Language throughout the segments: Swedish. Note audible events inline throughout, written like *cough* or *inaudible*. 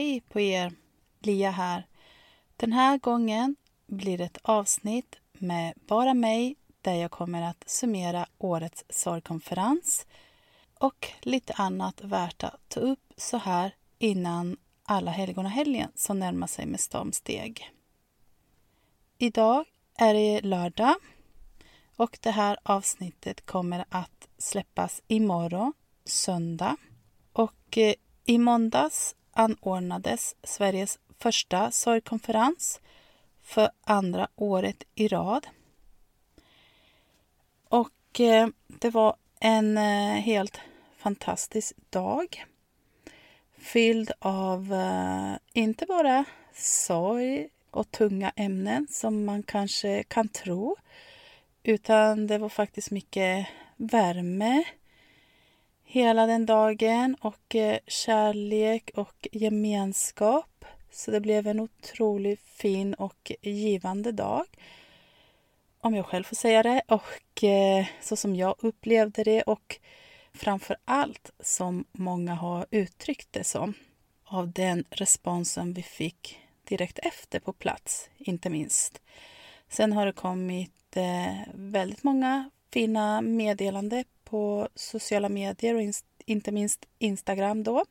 Hej på er! Lia här. Den här gången blir det ett avsnitt med bara mig där jag kommer att summera årets sorgkonferens och lite annat värt att ta upp så här innan alla helgonahelgen som närmar sig med stormsteg. Idag är det lördag och det här avsnittet kommer att släppas imorgon, söndag. Och eh, i måndags anordnades Sveriges första sorgkonferens för andra året i rad. Och eh, det var en eh, helt fantastisk dag fylld av eh, inte bara sorg och tunga ämnen som man kanske kan tro utan det var faktiskt mycket värme, hela den dagen och eh, kärlek och gemenskap. Så det blev en otroligt fin och givande dag. Om jag själv får säga det och eh, så som jag upplevde det och framför allt som många har uttryckt det som. Av den responsen vi fick direkt efter på plats, inte minst. Sen har det kommit eh, väldigt många fina meddelande på sociala medier och inte minst Instagram då.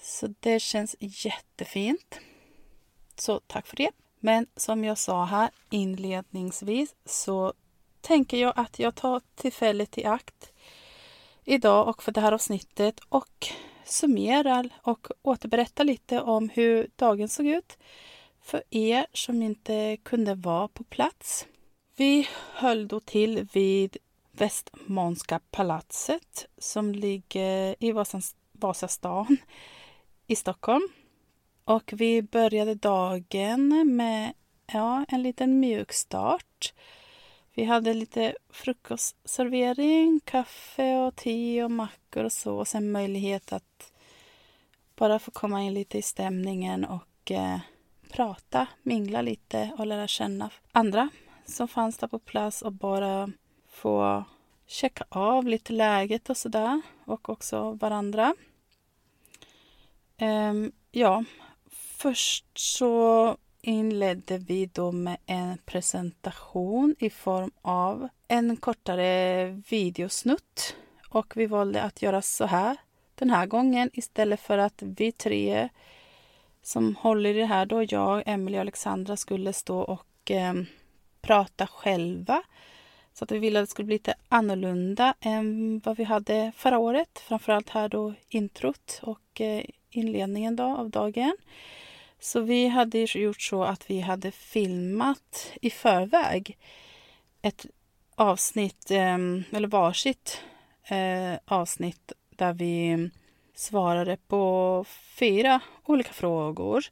Så det känns jättefint. Så tack för det. Men som jag sa här inledningsvis så tänker jag att jag tar tillfället i akt idag och för det här avsnittet och summerar och återberättar lite om hur dagen såg ut för er som inte kunde vara på plats. Vi höll då till vid Västmanska palatset som ligger i Vasastan i Stockholm. Och vi började dagen med ja, en liten mjukstart. Vi hade lite frukostservering, kaffe och te och mackor och så. Och sen möjlighet att bara få komma in lite i stämningen och eh, prata, mingla lite och lära känna andra som fanns där på plats och bara få checka av lite läget och sådär och också varandra. Um, ja, först så inledde vi då med en presentation i form av en kortare videosnutt och vi valde att göra så här den här gången istället för att vi tre som håller i det här då, jag, Emelie och Alexandra skulle stå och um, prata själva. Så att vi ville att det skulle bli lite annorlunda än vad vi hade förra året. Framförallt här då introt och eh, inledningen då av dagen. Så vi hade gjort så att vi hade filmat i förväg ett avsnitt, ehm, eller varsitt eh, avsnitt där vi svarade på fyra olika frågor.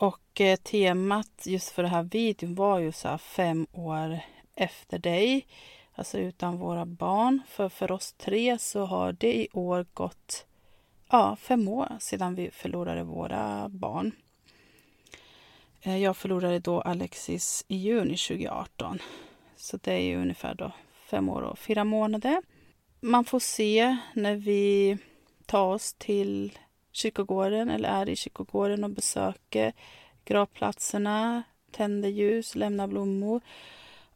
Och eh, temat just för den här videon var ju så här fem år efter dig, alltså utan våra barn. För för oss tre så har det i år gått ja, fem år sedan vi förlorade våra barn. Eh, jag förlorade då Alexis i juni 2018. Så det är ju ungefär då fem år och fyra månader. Man får se när vi tar oss till kyrkogården eller är i kyrkogården och besöker gravplatserna, tänder ljus, lämnar blommor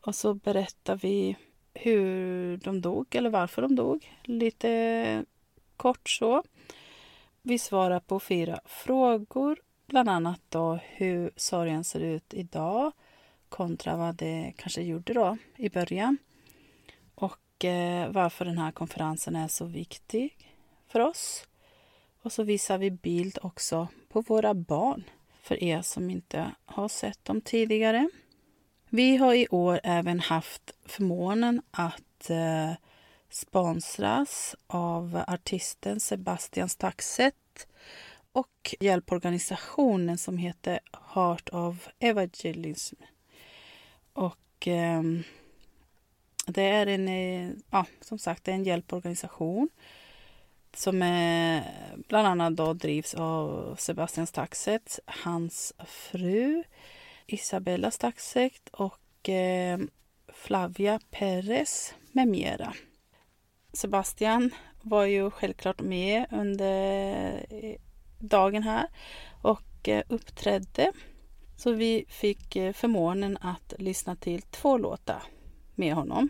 och så berättar vi hur de dog eller varför de dog. Lite kort så. Vi svarar på fyra frågor, bland annat då hur sorgen ser ut idag kontra vad det kanske gjorde då i början. Och eh, varför den här konferensen är så viktig för oss. Och så visar vi bild också på våra barn för er som inte har sett dem tidigare. Vi har i år även haft förmånen att eh, sponsras av artisten Sebastian Staxet och hjälporganisationen som heter Heart of Evangelism. Och eh, det är en, eh, ja, som sagt, en hjälporganisation som är, bland annat då drivs av Sebastian Staxet, hans fru Isabella Staxet och eh, Flavia Perez med mera. Sebastian var ju självklart med under eh, dagen här och eh, uppträdde. Så vi fick eh, förmånen att lyssna till två låtar med honom.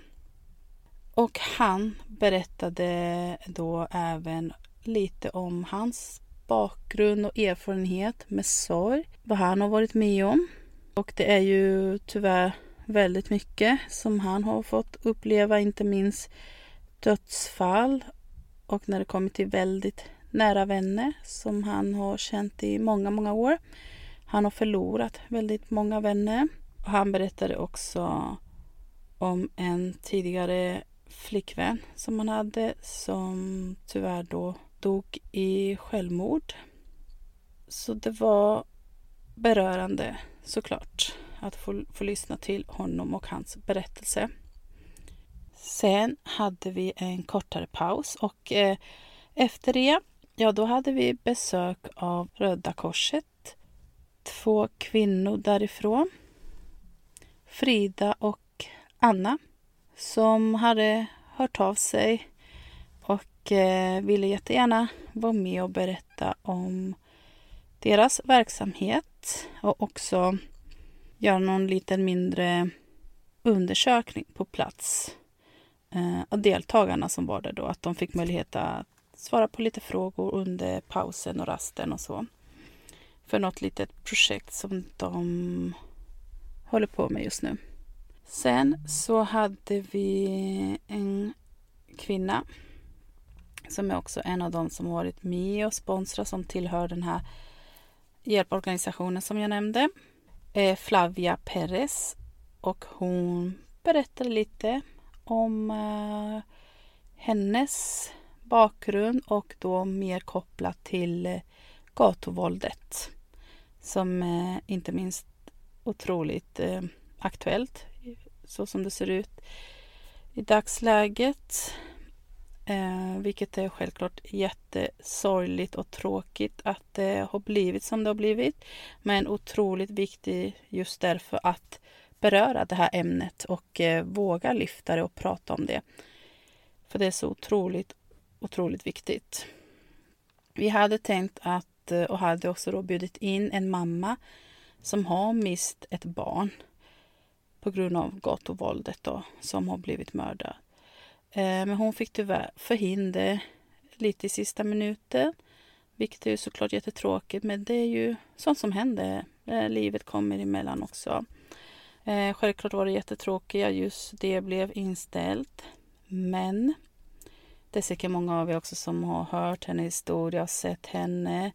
Och han berättade då även lite om hans bakgrund och erfarenhet med sorg, vad han har varit med om. Och det är ju tyvärr väldigt mycket som han har fått uppleva, inte minst dödsfall och när det kommer till väldigt nära vänner som han har känt i många, många år. Han har förlorat väldigt många vänner. Och han berättade också om en tidigare flickvän som han hade som tyvärr då dog i självmord. Så det var berörande såklart att få, få lyssna till honom och hans berättelse. Sen hade vi en kortare paus och eh, efter det, ja då hade vi besök av Röda Korset. Två kvinnor därifrån. Frida och Anna som hade hört av sig och eh, ville jättegärna vara med och berätta om deras verksamhet och också göra någon liten mindre undersökning på plats eh, av deltagarna som var där då. Att de fick möjlighet att svara på lite frågor under pausen och rasten och så. För något litet projekt som de håller på med just nu. Sen så hade vi en kvinna som är också en av dem som varit med och sponsrat som tillhör den här hjälporganisationen som jag nämnde. Eh, Flavia Perez och hon berättade lite om eh, hennes bakgrund och då mer kopplat till eh, gatuvåldet som eh, inte minst otroligt eh, aktuellt så som det ser ut i dagsläget. Eh, vilket är självklart jättesorgligt och tråkigt att det har blivit som det har blivit. Men otroligt viktigt just därför att beröra det här ämnet och eh, våga lyfta det och prata om det. För det är så otroligt, otroligt viktigt. Vi hade tänkt att, eh, och hade också då bjudit in en mamma som har mist ett barn på grund av gatuvåldet då, som har blivit mördad. Eh, men hon fick tyvärr förhinder lite i sista minuten. Vilket är såklart jättetråkigt, men det är ju sånt som händer. Eh, livet kommer emellan också. Eh, självklart var det jättetråkigt, att just det blev inställt. Men det är säkert många av er också som har hört hennes historia och sett henne.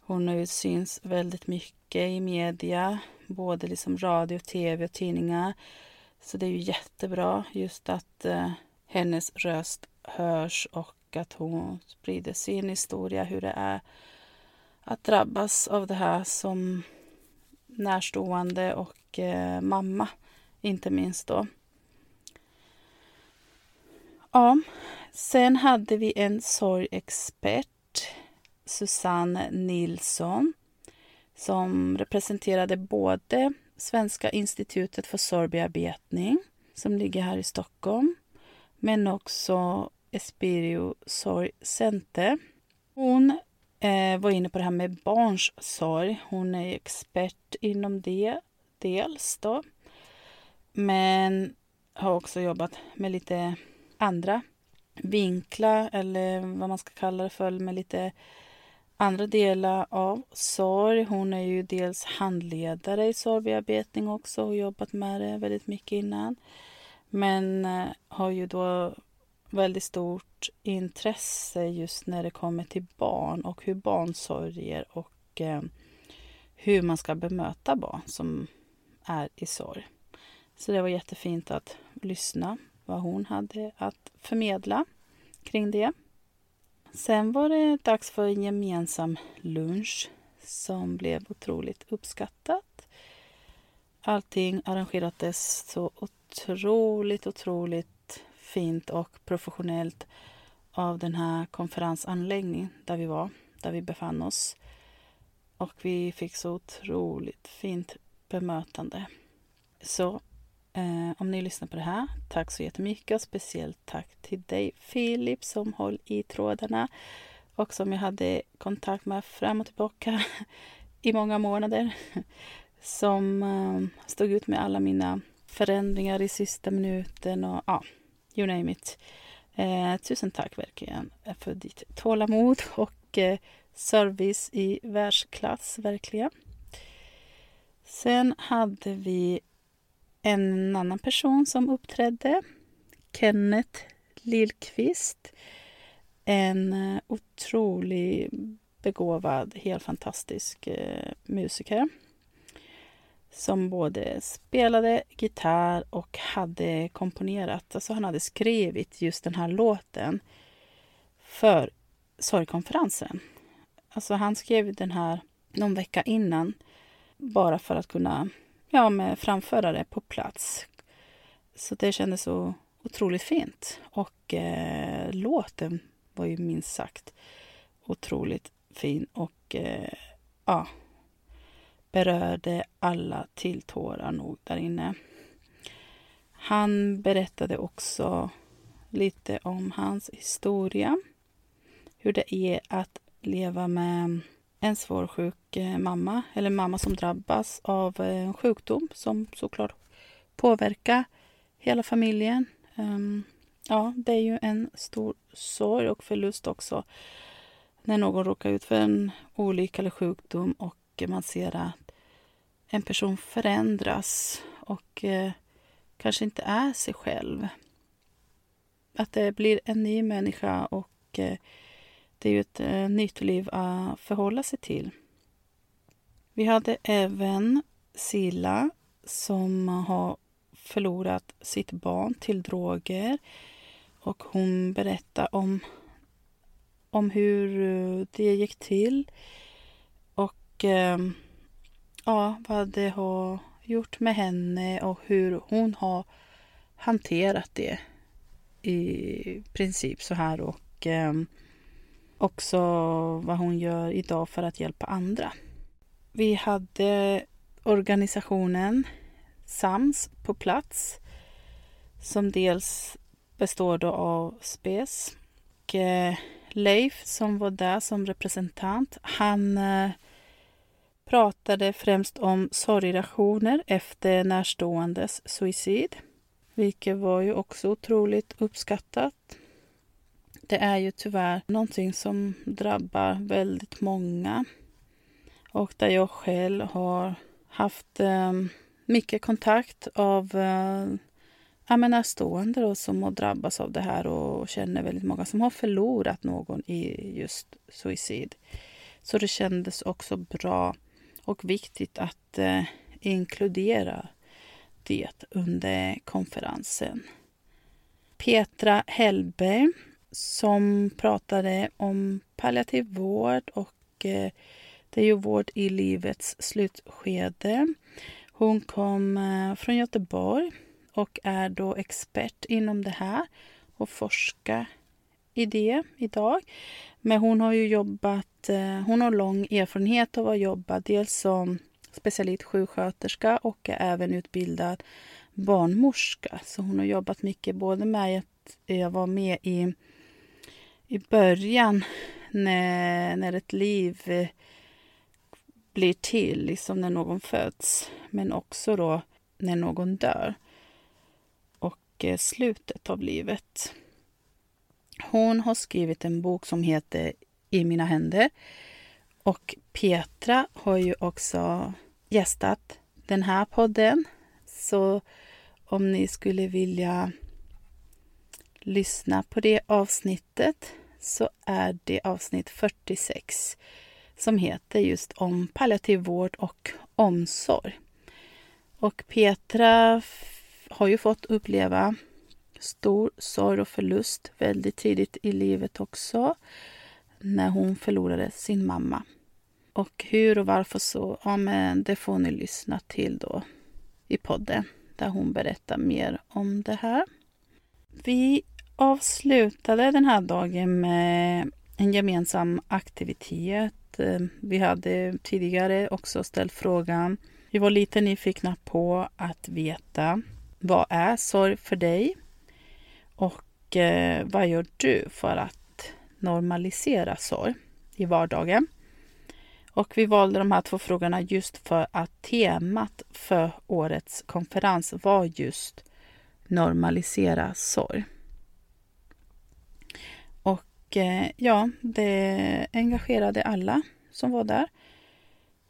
Hon har ju syns väldigt mycket i media, både liksom radio, tv och tidningar. Så det är ju jättebra just att eh, hennes röst hörs och att hon sprider sin historia, hur det är att drabbas av det här som närstående och eh, mamma, inte minst då. Ja, sen hade vi en sorgexpert, Susanne Nilsson, som representerade både Svenska institutet för sorgbearbetning, som ligger här i Stockholm, men också Espiro Sorg Center. Hon eh, var inne på det här med barns sorg. Hon är expert inom det, dels då. Men har också jobbat med lite andra vinklar, eller vad man ska kalla det för, med lite andra delar av sorg. Hon är ju dels handledare i sorgbearbetning också och jobbat med det väldigt mycket innan. Men eh, har ju då väldigt stort intresse just när det kommer till barn och hur barn sörjer och eh, hur man ska bemöta barn som är i sorg. Så det var jättefint att lyssna vad hon hade att förmedla kring det. Sen var det dags för en gemensam lunch som blev otroligt uppskattat. Allting arrangerades så otroligt, otroligt fint och professionellt av den här konferensanläggningen där vi var, där vi befann oss. Och vi fick så otroligt fint bemötande. Så eh, om ni lyssnar på det här, tack så jättemycket och speciellt tack till dig Filip som håller i trådarna och som jag hade kontakt med fram och tillbaka *laughs* i många månader. *laughs* Som eh, stod ut med alla mina förändringar i sista minuten och ja, you name it. Eh, tusen tack verkligen för ditt tålamod *laughs* och eh, service i världsklass, verkligen. Sen hade vi en annan person som uppträdde, Kenneth Lillqvist. En eh, otroligt begåvad, helt fantastisk eh, musiker som både spelade gitarr och hade komponerat, alltså han hade skrivit just den här låten för sorgkonferensen. Alltså han skrev den här någon vecka innan bara för att kunna ja, med framförare på plats. Så det kändes så otroligt fint. Och eh, låten var ju minst sagt otroligt fin och eh, ja, berörde alla till tårar nog där inne. Han berättade också lite om hans historia. Hur det är att leva med en svår sjuk eh, mamma, eller mamma som drabbas av eh, en sjukdom som såklart påverkar hela familjen. Ehm, ja, det är ju en stor sorg och förlust också när någon råkar ut för en olycka eller sjukdom och man ser att en person förändras och eh, kanske inte är sig själv. Att det blir en ny människa och eh, det är ju ett eh, nytt liv att förhålla sig till. Vi hade även Silla som har förlorat sitt barn till droger. Och hon berättar om, om hur eh, det gick till. Och eh, ja, vad det har gjort med henne och hur hon har hanterat det i princip så här och eh, också vad hon gör idag för att hjälpa andra. Vi hade organisationen SAMS på plats som dels består då av SPES och eh, Leif som var där som representant. Han eh, pratade främst om sorgreaktioner efter närståendes suicid, vilket var ju också otroligt uppskattat. Det är ju tyvärr någonting som drabbar väldigt många och där jag själv har haft eh, mycket kontakt av eh, ja, närstående då, som har drabbats av det här och känner väldigt många som har förlorat någon i just suicid. Så det kändes också bra och viktigt att eh, inkludera det under konferensen. Petra Hellberg som pratade om palliativ vård och eh, det är ju vård i livets slutskede. Hon kom eh, från Göteborg och är då expert inom det här och forskar i det idag. Men hon har ju jobbat, eh, hon har lång erfarenhet av att jobba dels som specialist sjuksköterska och är även utbildad barnmorska. Så hon har jobbat mycket både med att eh, vara med i, i början när, när ett liv eh, blir till, liksom när någon föds, men också då när någon dör och eh, slutet av livet. Hon har skrivit en bok som heter I mina händer och Petra har ju också gästat den här podden. Så om ni skulle vilja lyssna på det avsnittet så är det avsnitt 46 som heter just om palliativ vård och omsorg. Och Petra har ju fått uppleva stor sorg och förlust väldigt tidigt i livet också när hon förlorade sin mamma. Och hur och varför så, ja men det får ni lyssna till då i podden där hon berättar mer om det här. Vi avslutade den här dagen med en gemensam aktivitet eh, vi hade tidigare också ställt frågan. Vi var lite nyfikna på att veta vad är sorg för dig? Och eh, vad gör du för att normalisera sorg i vardagen? Och vi valde de här två frågorna just för att temat för årets konferens var just normalisera sorg. Och eh, ja, det engagerade alla som var där,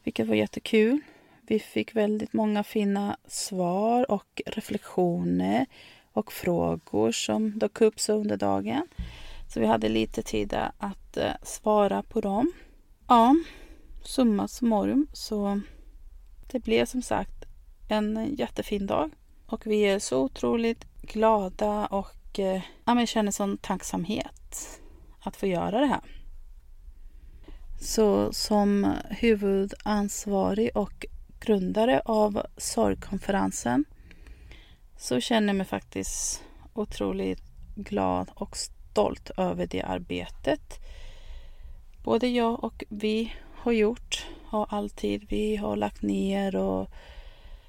vilket var jättekul. Vi fick väldigt många fina svar och reflektioner och frågor som dök upp så under dagen. Så vi hade lite tid att eh, svara på dem. Ja, summa summarum så det blev som sagt en jättefin dag och vi är så otroligt glada och eh, ja, känner sån tacksamhet att få göra det här. Så som huvudansvarig och grundare av sorgkonferensen så känner jag mig faktiskt otroligt glad och stolt över det arbetet. Både jag och vi har gjort, och alltid, vi har lagt ner och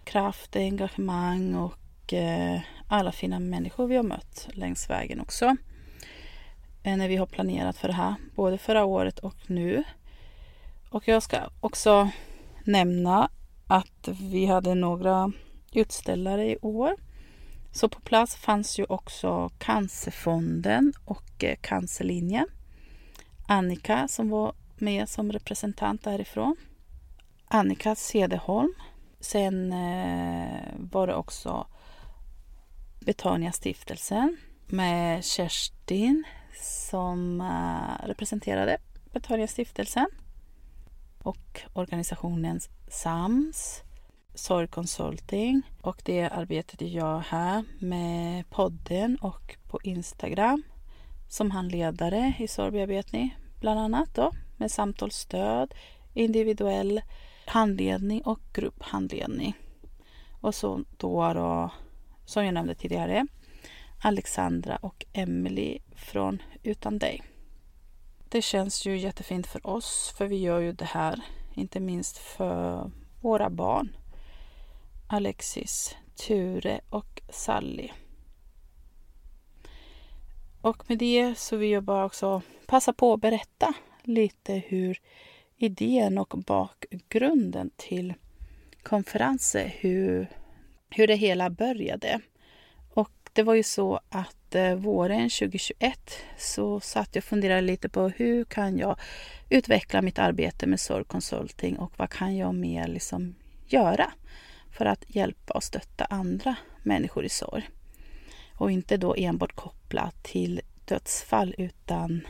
kraft, engagemang och eh, alla fina människor vi har mött längs vägen också. Eh, när vi har planerat för det här, både förra året och nu. Och jag ska också nämna att vi hade några utställare i år. Så på plats fanns ju också Cancerfonden och eh, Cancerlinjen. Annika som var med som representant därifrån. Annika Cederholm. Sen eh, var det också Betania stiftelsen med Kerstin som eh, representerade Betania stiftelsen och organisationen SAMS. SORG Consulting och det arbetet gör jag här med podden och på Instagram som handledare i sorgbearbetning bland annat då med samtalsstöd, individuell handledning och grupphandledning. Och så då, då som jag nämnde tidigare, Alexandra och Emily från Utan dig. Det känns ju jättefint för oss, för vi gör ju det här, inte minst för våra barn. Alexis, Ture och Sally. Och med det så vill jag bara också passa på att berätta lite hur idén och bakgrunden till konferensen, hur, hur det hela började. Och det var ju så att eh, våren 2021 så satt jag och funderade lite på hur kan jag utveckla mitt arbete med sorgkonsulting och vad kan jag mer liksom göra för att hjälpa och stötta andra människor i sorg. Och inte då enbart kopplat till dödsfall utan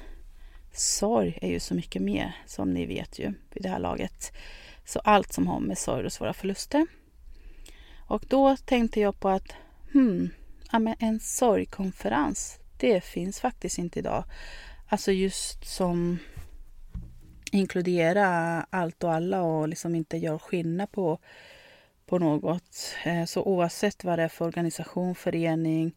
sorg är ju så mycket mer som ni vet ju vid det här laget. Så allt som har med sorg och svåra förluster. Och då tänkte jag på att hmm, en sorgkonferens, det finns faktiskt inte idag. Alltså just som inkludera allt och alla och liksom inte gör skillnad på, på något. Eh, så oavsett vad det är för organisation, förening,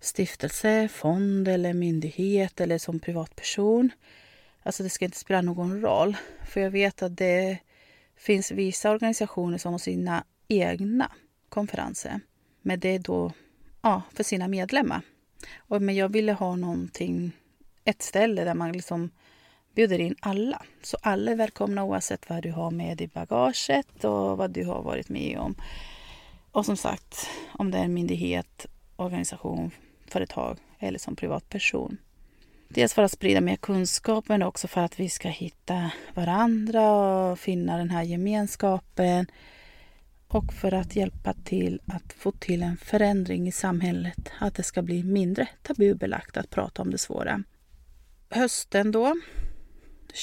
stiftelse, fond eller myndighet eller som privatperson. Alltså det ska inte spela någon roll. För jag vet att det finns vissa organisationer som har sina egna konferenser. Men det är då ja, för sina medlemmar. Och, men jag ville ha någonting, ett ställe där man liksom bjuder in alla. Så alla är välkomna oavsett vad du har med i bagaget och vad du har varit med om. Och som sagt, om det är en myndighet, organisation, företag eller som privatperson. Dels för att sprida mer kunskap men också för att vi ska hitta varandra och finna den här gemenskapen. Och för att hjälpa till att få till en förändring i samhället. Att det ska bli mindre tabubelagt att prata om det svåra. Hösten då,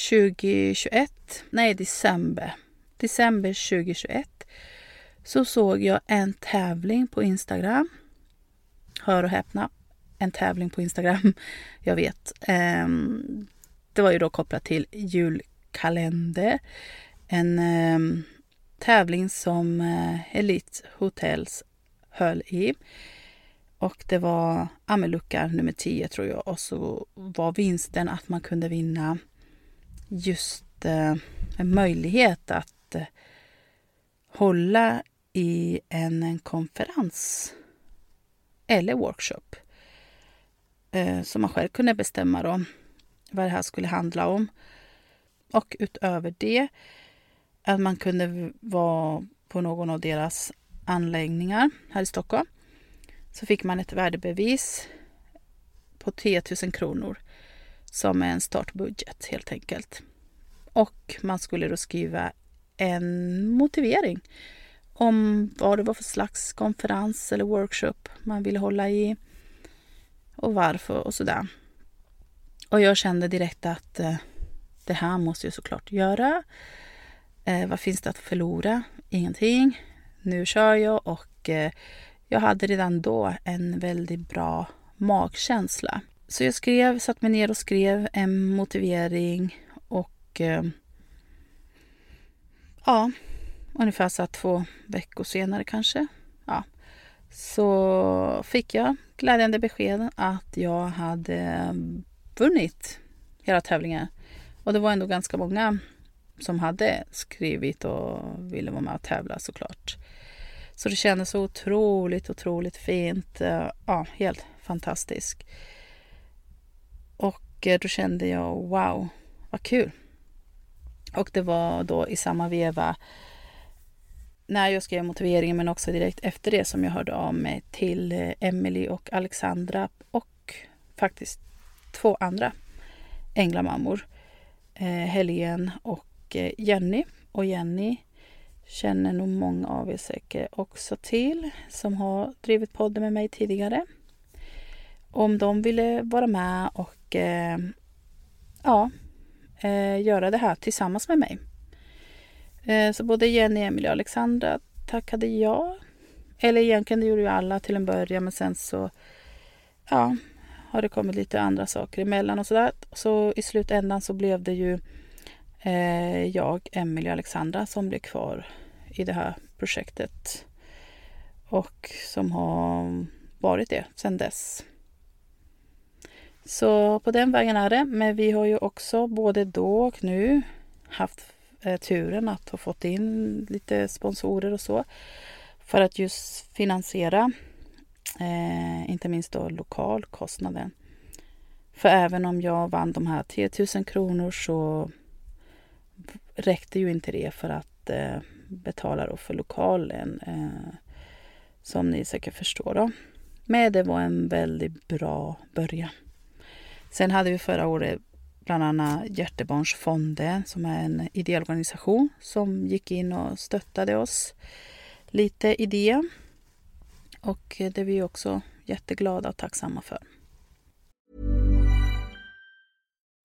2021, nej december, december 2021 så såg jag en tävling på Instagram. Hör och häpna, en tävling på Instagram. *laughs* Jag vet. Ehm, det var ju då kopplat till julkalender. En ehm, tävling som eh, Elite Hotels höll i. Och det var Amelucka nummer 10 tror jag. Och så var vinsten att man kunde vinna just eh, en möjlighet att eh, hålla i en konferens eller workshop Så som man själv kunde bestämma då, vad det här skulle handla om. Och utöver det att man kunde vara på någon av deras anläggningar här i Stockholm. Så fick man ett värdebevis på 10 000 kronor som är en startbudget helt enkelt. Och man skulle då skriva en motivering om vad det var för slags konferens eller workshop man ville hålla i och varför och sådär. Och jag kände direkt att eh, det här måste jag såklart göra. Eh, vad finns det att förlora? Ingenting. Nu kör jag och eh, jag hade redan då en väldigt bra magkänsla. Så jag skrev, satt mig ner och skrev en motivering och eh, ja, ungefär så två veckor senare kanske. Ja, så fick jag glädjande besked att jag hade vunnit hela tävlingen. Och det var ändå ganska många som hade skrivit och ville vara med och tävla såklart. Så det kändes så otroligt, otroligt fint. Ja, helt fantastiskt. Och då kände jag wow, vad kul. Och det var då i samma veva när jag skrev motiveringen men också direkt efter det som jag hörde av mig till eh, Emily och Alexandra och faktiskt två andra änglamammor. Eh, Helene och eh, Jenny. Och Jenny känner nog många av er säkert också till som har drivit podden med mig tidigare. Om de ville vara med och eh, ja, eh, göra det här tillsammans med mig. Eh, så både Jenny, Emily och Alexandra tackade ja. Eller egentligen det gjorde ju alla till en början men sen så ja, har det kommit lite andra saker emellan och sådär. Så i slutändan så blev det ju eh, jag, Emelie och Alexandra som blev kvar i det här projektet. Och som har varit det sedan dess. Så på den vägen är det. Men vi har ju också både då och nu haft eh, turen att ha fått in lite sponsorer och så. För att just finansiera eh, inte minst då lokalkostnaden. För även om jag vann de här 10 000 kronor så räckte ju inte det för att eh, betala då för lokalen. Eh, som ni säkert förstår då. Men det var en väldigt bra början. Sen hade vi förra året bland annat Hjärtebarnsfonden som är en ideell organisation som gick in och stöttade oss lite i det. Och det är vi också jätteglada och tacksamma för.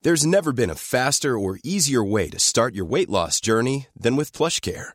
There's never been a faster or easier way to start your weight loss journey than with PlushCare.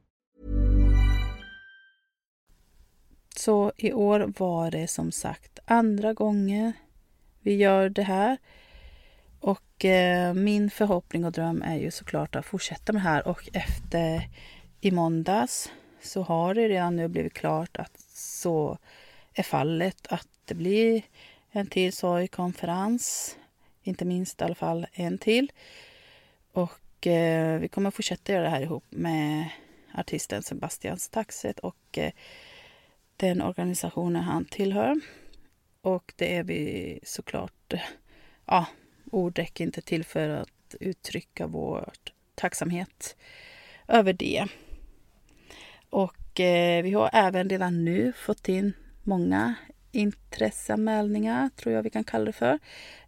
Så i år var det som sagt andra gången vi gör det här. Och eh, min förhoppning och dröm är ju såklart att fortsätta med det här och efter i måndags så har det redan nu blivit klart att så är fallet. Att det blir en till sorgkonferens. Inte minst i alla fall en till. Och eh, vi kommer fortsätta göra det här ihop med artisten Sebastian Staxet och eh, den organisationen han tillhör. Och det är vi såklart, ja, ord räcker inte till för att uttrycka vår tacksamhet över det. Och eh, vi har även redan nu fått in många intresseanmälningar, tror jag vi kan kalla det för.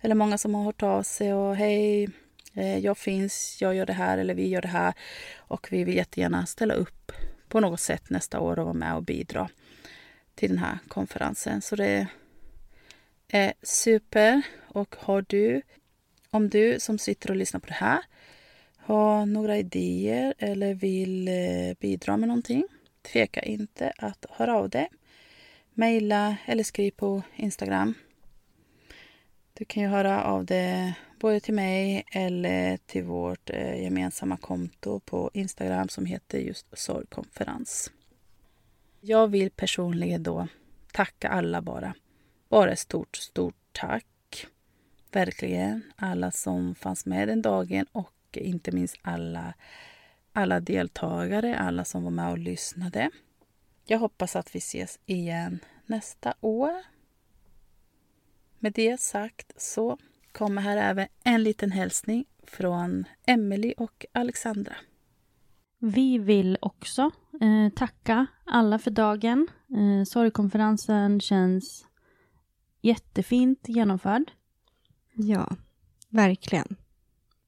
Eller många som har hört av sig och hej, eh, jag finns, jag gör det här eller vi gör det här. Och vi vill jättegärna ställa upp på något sätt nästa år och vara med och bidra till den här konferensen. Så det är super. Och har du, om du som sitter och lyssnar på det här har några idéer eller vill eh, bidra med någonting, tveka inte att höra av dig. Mejla eller skriv på Instagram. Du kan ju höra av dig både till mig eller till vårt eh, gemensamma konto på Instagram som heter just Sorgkonferens. Jag vill personligen då tacka alla bara. Bara ett stort, stort tack. Verkligen alla som fanns med den dagen och inte minst alla, alla deltagare, alla som var med och lyssnade. Jag hoppas att vi ses igen nästa år. Med det sagt så kommer här även en liten hälsning från Emelie och Alexandra. Vi vill också eh, tacka alla för dagen. Eh, sorgkonferensen känns jättefint genomförd. Ja, verkligen.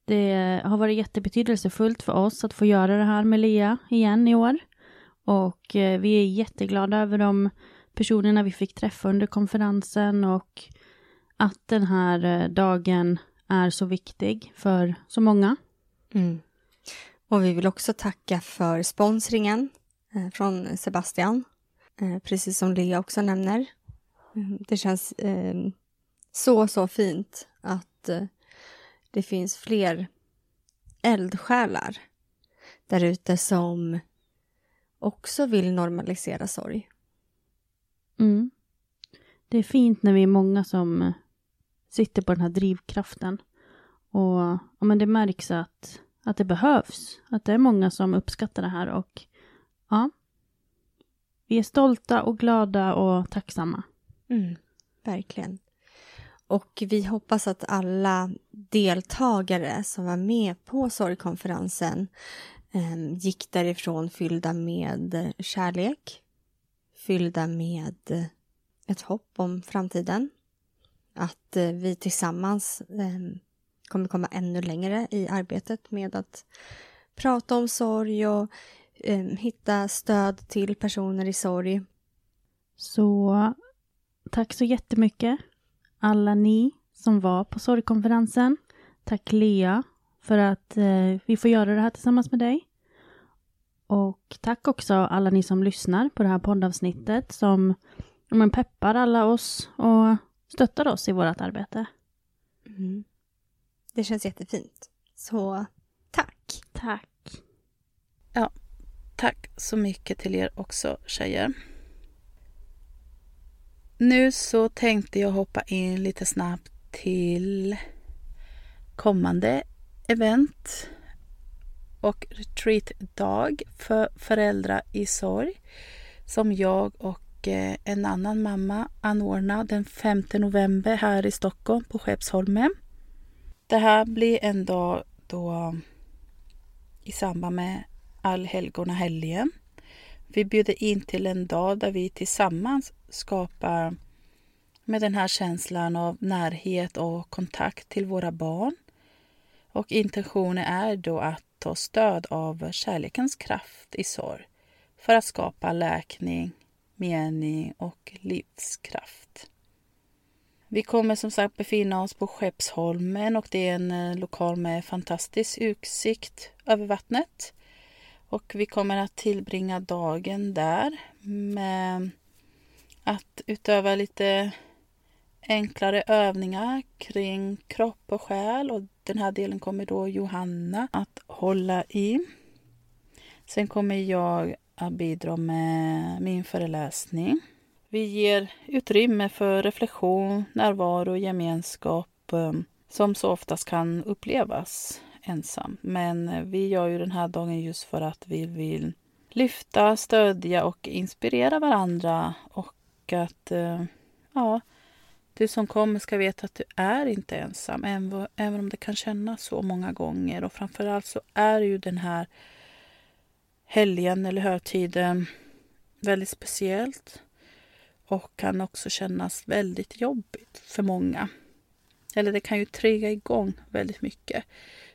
Det har varit jättebetydelsefullt för oss att få göra det här med Lea igen i år. Och eh, vi är jätteglada över de personerna vi fick träffa under konferensen och att den här eh, dagen är så viktig för så många. Mm. Och vi vill också tacka för sponsringen eh, från Sebastian, eh, precis som Lea också nämner. Mm, det känns ehm, så, så fint att eh, det finns fler eldsjälar där ute som också vill normalisera sorg. Mm. det är fint när vi är många som sitter på den här drivkraften. Och ja, men det märks att, att det behövs. Att det är många som uppskattar det här och ja, vi är stolta och glada och tacksamma. Mm, verkligen. Och vi hoppas att alla deltagare som var med på sorgkonferensen eh, gick därifrån fyllda med kärlek, fyllda med ett hopp om framtiden. Att eh, vi tillsammans eh, kommer komma ännu längre i arbetet med att prata om sorg och eh, hitta stöd till personer i sorg. Så tack så jättemycket alla ni som var på sorgkonferensen. Tack Lea för att eh, vi får göra det här tillsammans med dig. Och tack också alla ni som lyssnar på det här poddavsnittet som men, peppar alla oss och stöttar oss i vårt arbete. Mm. Det känns jättefint. Så tack. Tack. Ja, tack så mycket till er också tjejer. Nu så tänkte jag hoppa in lite snabbt till kommande event och retreatdag för föräldrar i sorg som jag och eh, en annan mamma anordnar den 5 november här i Stockholm på Skeppsholmen. Det här blir en dag då i samband med allhelgonahelgen. Vi bjuder in till en dag där vi tillsammans skapar med den här känslan av närhet och kontakt till våra barn. Och intentionen är då att ta stöd av kärlekens kraft i sorg för att skapa läkning, mening och livskraft. Vi kommer som sagt befinna oss på Skeppsholmen och det är en eh, lokal med fantastisk utsikt över vattnet. Och vi kommer att tillbringa dagen där med att utöva lite enklare övningar kring kropp och själ och den här delen kommer då Johanna att hålla i. Sen kommer jag att bidra med min föreläsning. Vi ger utrymme för reflektion, närvaro och gemenskap eh, som så oftast kan upplevas ensam. Men eh, vi gör ju den här dagen just för att vi vill lyfta, stödja och inspirera varandra och att eh, ja, du som kommer ska veta att du är inte ensam, även om det kan kännas så många gånger. Och framförallt så är ju den här helgen eller högtiden väldigt speciellt och kan också kännas väldigt jobbigt för många. Eller det kan ju trigga igång väldigt mycket.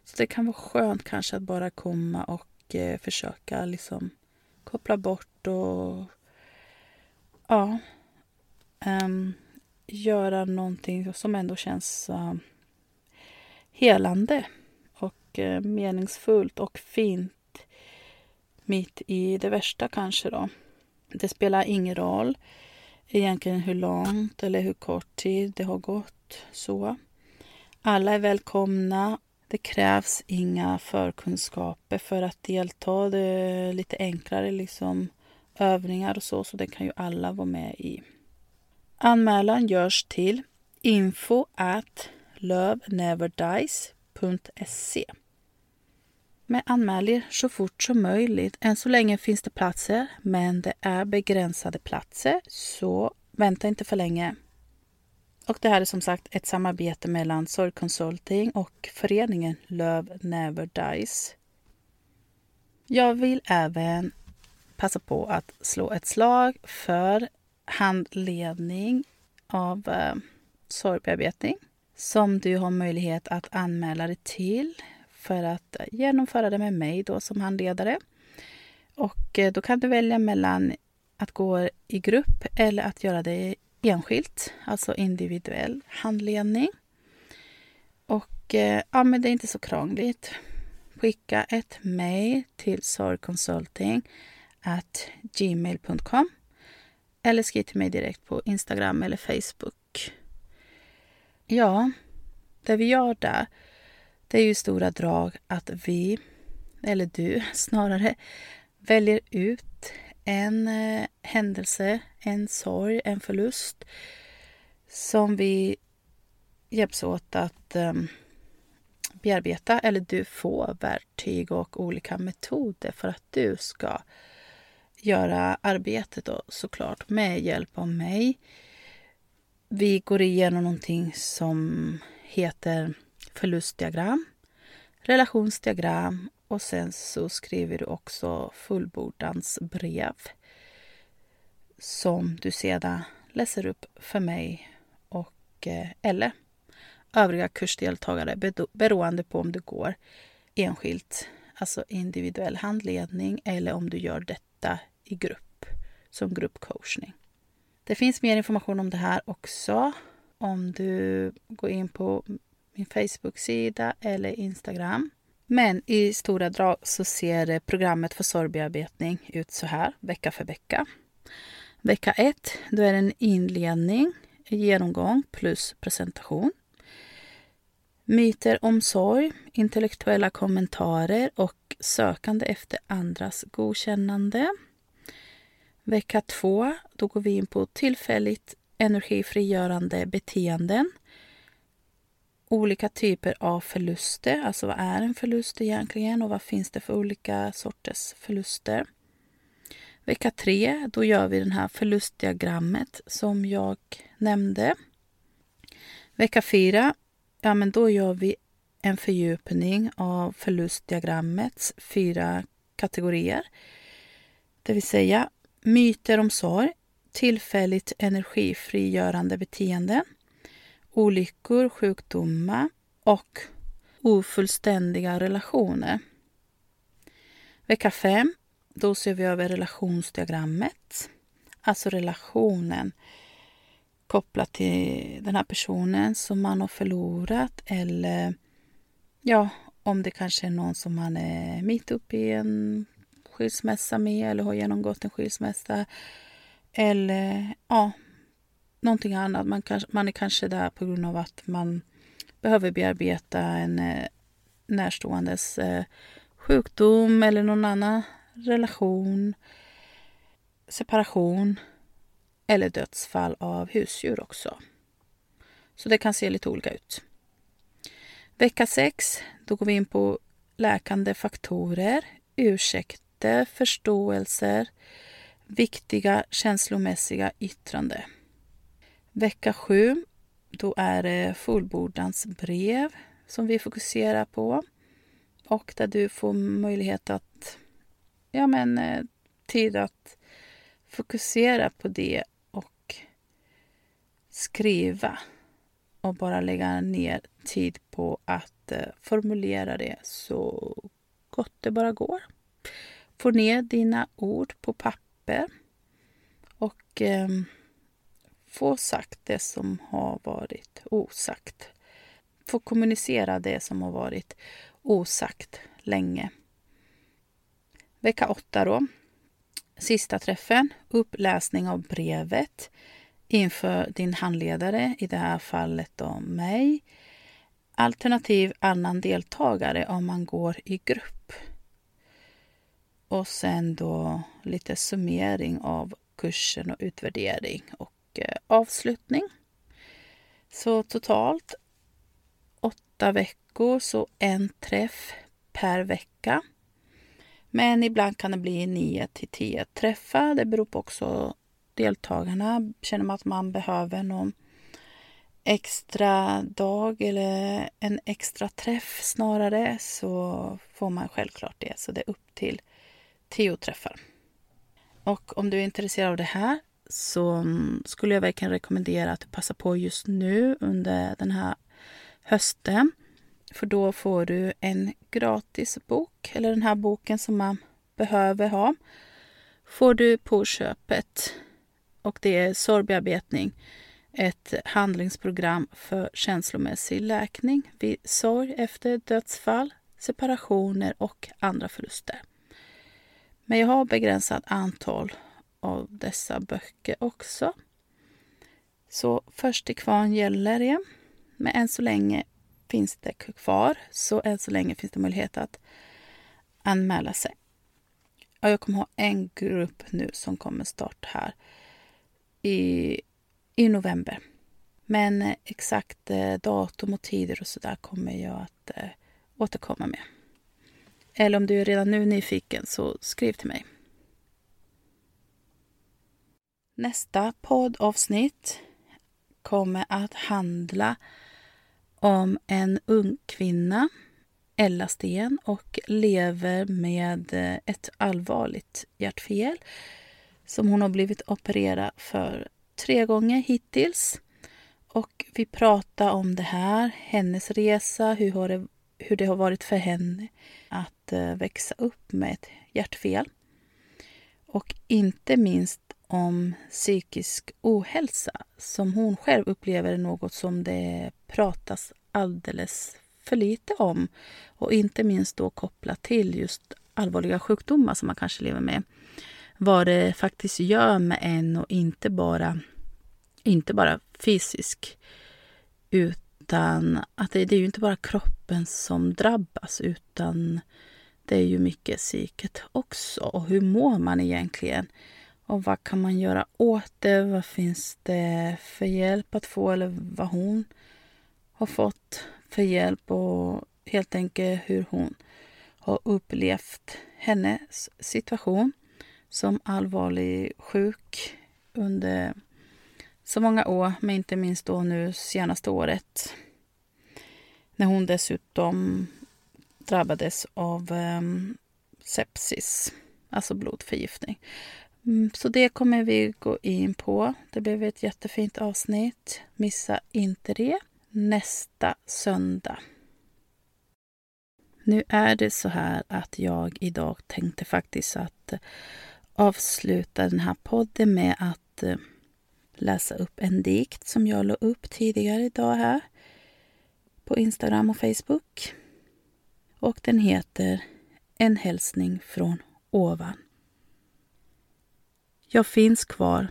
Så det kan vara skönt kanske att bara komma och eh, försöka liksom koppla bort och ja, um, göra någonting som ändå känns uh, helande och uh, meningsfullt och fint mitt i det värsta kanske då. Det spelar ingen roll egentligen hur långt eller hur kort tid det har gått så. Alla är välkomna. Det krävs inga förkunskaper för att delta. Det är lite enklare liksom övningar och så, så det kan ju alla vara med i. Anmälan görs till info at loveneverdies.se. Men anmäl er så fort som möjligt. Än så länge finns det platser, men det är begränsade platser, så vänta inte för länge. Och det här är som sagt ett samarbete mellan Sorgkonsulting och föreningen Love Never Dies. Jag vill även passa på att slå ett slag för handledning av eh, sorgbearbetning som du har möjlighet att anmäla dig till för att eh, genomföra det med mig då som handledare. Och eh, då kan du välja mellan att gå i grupp eller att göra det enskilt, alltså individuell handledning. Och eh, ja, men det är inte så krångligt. Skicka ett mejl till sorgconsulting gmail.com eller skriv till mig direkt på Instagram eller Facebook. Ja, det vi gör där, det är ju stora drag att vi, eller du *laughs* snarare, väljer ut en eh, händelse, en sorg, en förlust som vi hjälps åt att ehm, bearbeta. Eller du får verktyg och olika metoder för att du ska göra arbetet då, såklart med hjälp av mig. Vi går igenom någonting som heter förlustdiagram, relationsdiagram och sen så skriver du också fullbordansbrev som du sedan läser upp för mig och eh, eller övriga kursdeltagare beroende på om du går enskilt, alltså individuell handledning eller om du gör detta i grupp som gruppcoachning. Det finns mer information om det här också om du går in på min Facebook-sida eller Instagram. Men i stora drag så ser programmet för sorgbearbetning ut så här, vecka för vecka. Vecka 1, då är det en inledning, genomgång plus presentation. Myter om sorg, intellektuella kommentarer och sökande efter andras godkännande. Vecka 2, då går vi in på tillfälligt energifrigörande beteenden. Olika typer av förluster, alltså vad är en förlust egentligen och vad finns det för olika sorters förluster. Vecka 3, då gör vi det här förlustdiagrammet som jag nämnde. Vecka 4, ja men då gör vi en fördjupning av förlustdiagrammets fyra kategorier. Det vill säga myter om sorg, tillfälligt energifrigörande beteende, olyckor, sjukdomar och ofullständiga relationer. Vecka 5, då ser vi över relationsdiagrammet, alltså relationen kopplat till den här personen som man har förlorat eller ja, om det kanske är någon som man är mitt uppe i en skilsmässa med eller har genomgått en skilsmässa. Eller ja, någonting annat. Man, kanske, man är kanske där på grund av att man behöver bearbeta en eh, närståendes eh, sjukdom eller någon annan relation, separation eller dödsfall av husdjur också. Så det kan se lite olika ut. Vecka 6, då går vi in på läkande faktorer, ursäkter, förståelser, viktiga känslomässiga yttrande. Vecka 7, då är det fullbordans brev som vi fokuserar på och där du får möjlighet att, ja men, eh, tid att fokusera på det och skriva och bara lägga ner tid på att eh, formulera det så gott det bara går. Få ner dina ord på papper och eh, få sagt det som har varit osagt. Få kommunicera det som har varit osagt länge. Vecka 8 då. Sista träffen, uppläsning av brevet inför din handledare, i det här fallet då mig, alternativ annan deltagare om man går i grupp. Och sen då lite summering av kursen och utvärdering och och avslutning. Så totalt åtta veckor, så en träff per vecka. Men ibland kan det bli nio till tio träffar. Det beror på också deltagarna. Känner man att man behöver någon extra dag eller en extra träff snarare så får man självklart det. Så det är upp till tio träffar. Och om du är intresserad av det här så mm, skulle jag verkligen rekommendera att du passar på just nu under den här hösten. För då får du en gratis bok, eller den här boken som man behöver ha, får du på köpet och det är sorgbearbetning. Ett handlingsprogram för känslomässig läkning vid sorg efter dödsfall, separationer och andra förluster. Men jag har begränsat antal av dessa böcker också. Så först till kvarn gäller det. Men än så länge finns det kvar, så än så länge finns det möjlighet att anmäla sig. Och jag kommer ha en grupp nu som kommer starta här i, i november. Men eh, exakt eh, datum och tider och så där kommer jag att eh, återkomma med. Eller om du är redan nu nyfiken så skriv till mig. Nästa poddavsnitt kommer att handla om en ung kvinna, Ella Sten, och lever med eh, ett allvarligt hjärtfel som hon har blivit opererad för tre gånger hittills. Och vi pratar om det här, hennes resa, hur, har det, hur det har varit för henne att eh, växa upp med ett hjärtfel. Och inte minst om psykisk ohälsa som hon själv upplever något som det pratas alldeles för lite om. Och inte minst då kopplat till just allvarliga sjukdomar som man kanske lever med. Vad det faktiskt gör med en och inte bara inte bara fysisk, utan att det, det är ju inte bara kroppen som drabbas, utan det är ju mycket psyket också. Och hur mår man egentligen? Och vad kan man göra åt det? Vad finns det för hjälp att få? Eller vad hon har fått för hjälp och helt enkelt hur hon har upplevt hennes situation som allvarlig sjuk under så många år, men inte minst då nu senaste året. När hon dessutom drabbades av eh, sepsis, alltså blodförgiftning. Mm, så det kommer vi gå in på. Det blev ett jättefint avsnitt. Missa inte det nästa söndag. Nu är det så här att jag idag tänkte faktiskt att eh, avsluta den här podden med att eh, läsa upp en dikt som jag la upp tidigare idag här på Instagram och Facebook. Och den heter En hälsning från ovan. Jag finns kvar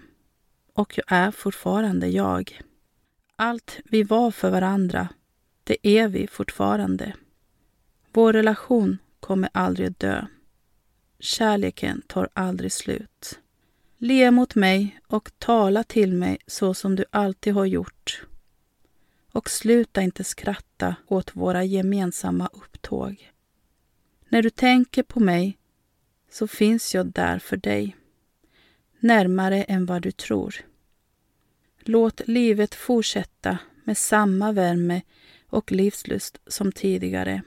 och jag är fortfarande jag. Allt vi var för varandra, det är vi fortfarande. Vår relation kommer aldrig dö. Kärleken tar aldrig slut. Le mot mig och tala till mig så som du alltid har gjort. Och sluta inte skratta åt våra gemensamma upptåg. När du tänker på mig så finns jag där för dig, närmare än vad du tror. Låt livet fortsätta med samma värme och livslust som tidigare.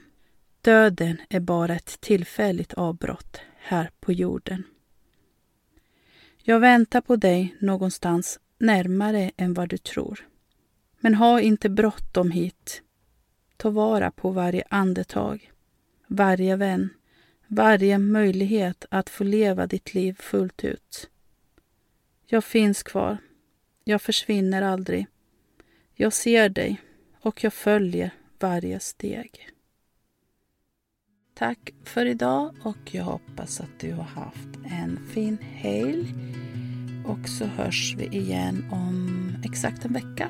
Döden är bara ett tillfälligt avbrott här på jorden. Jag väntar på dig någonstans närmare än vad du tror. Men ha inte bråttom hit. Ta vara på varje andetag, varje vän, varje möjlighet att få leva ditt liv fullt ut. Jag finns kvar. Jag försvinner aldrig. Jag ser dig och jag följer varje steg. Tack för idag och jag hoppas att du har haft en fin helg. Och så hörs vi igen om exakt en vecka.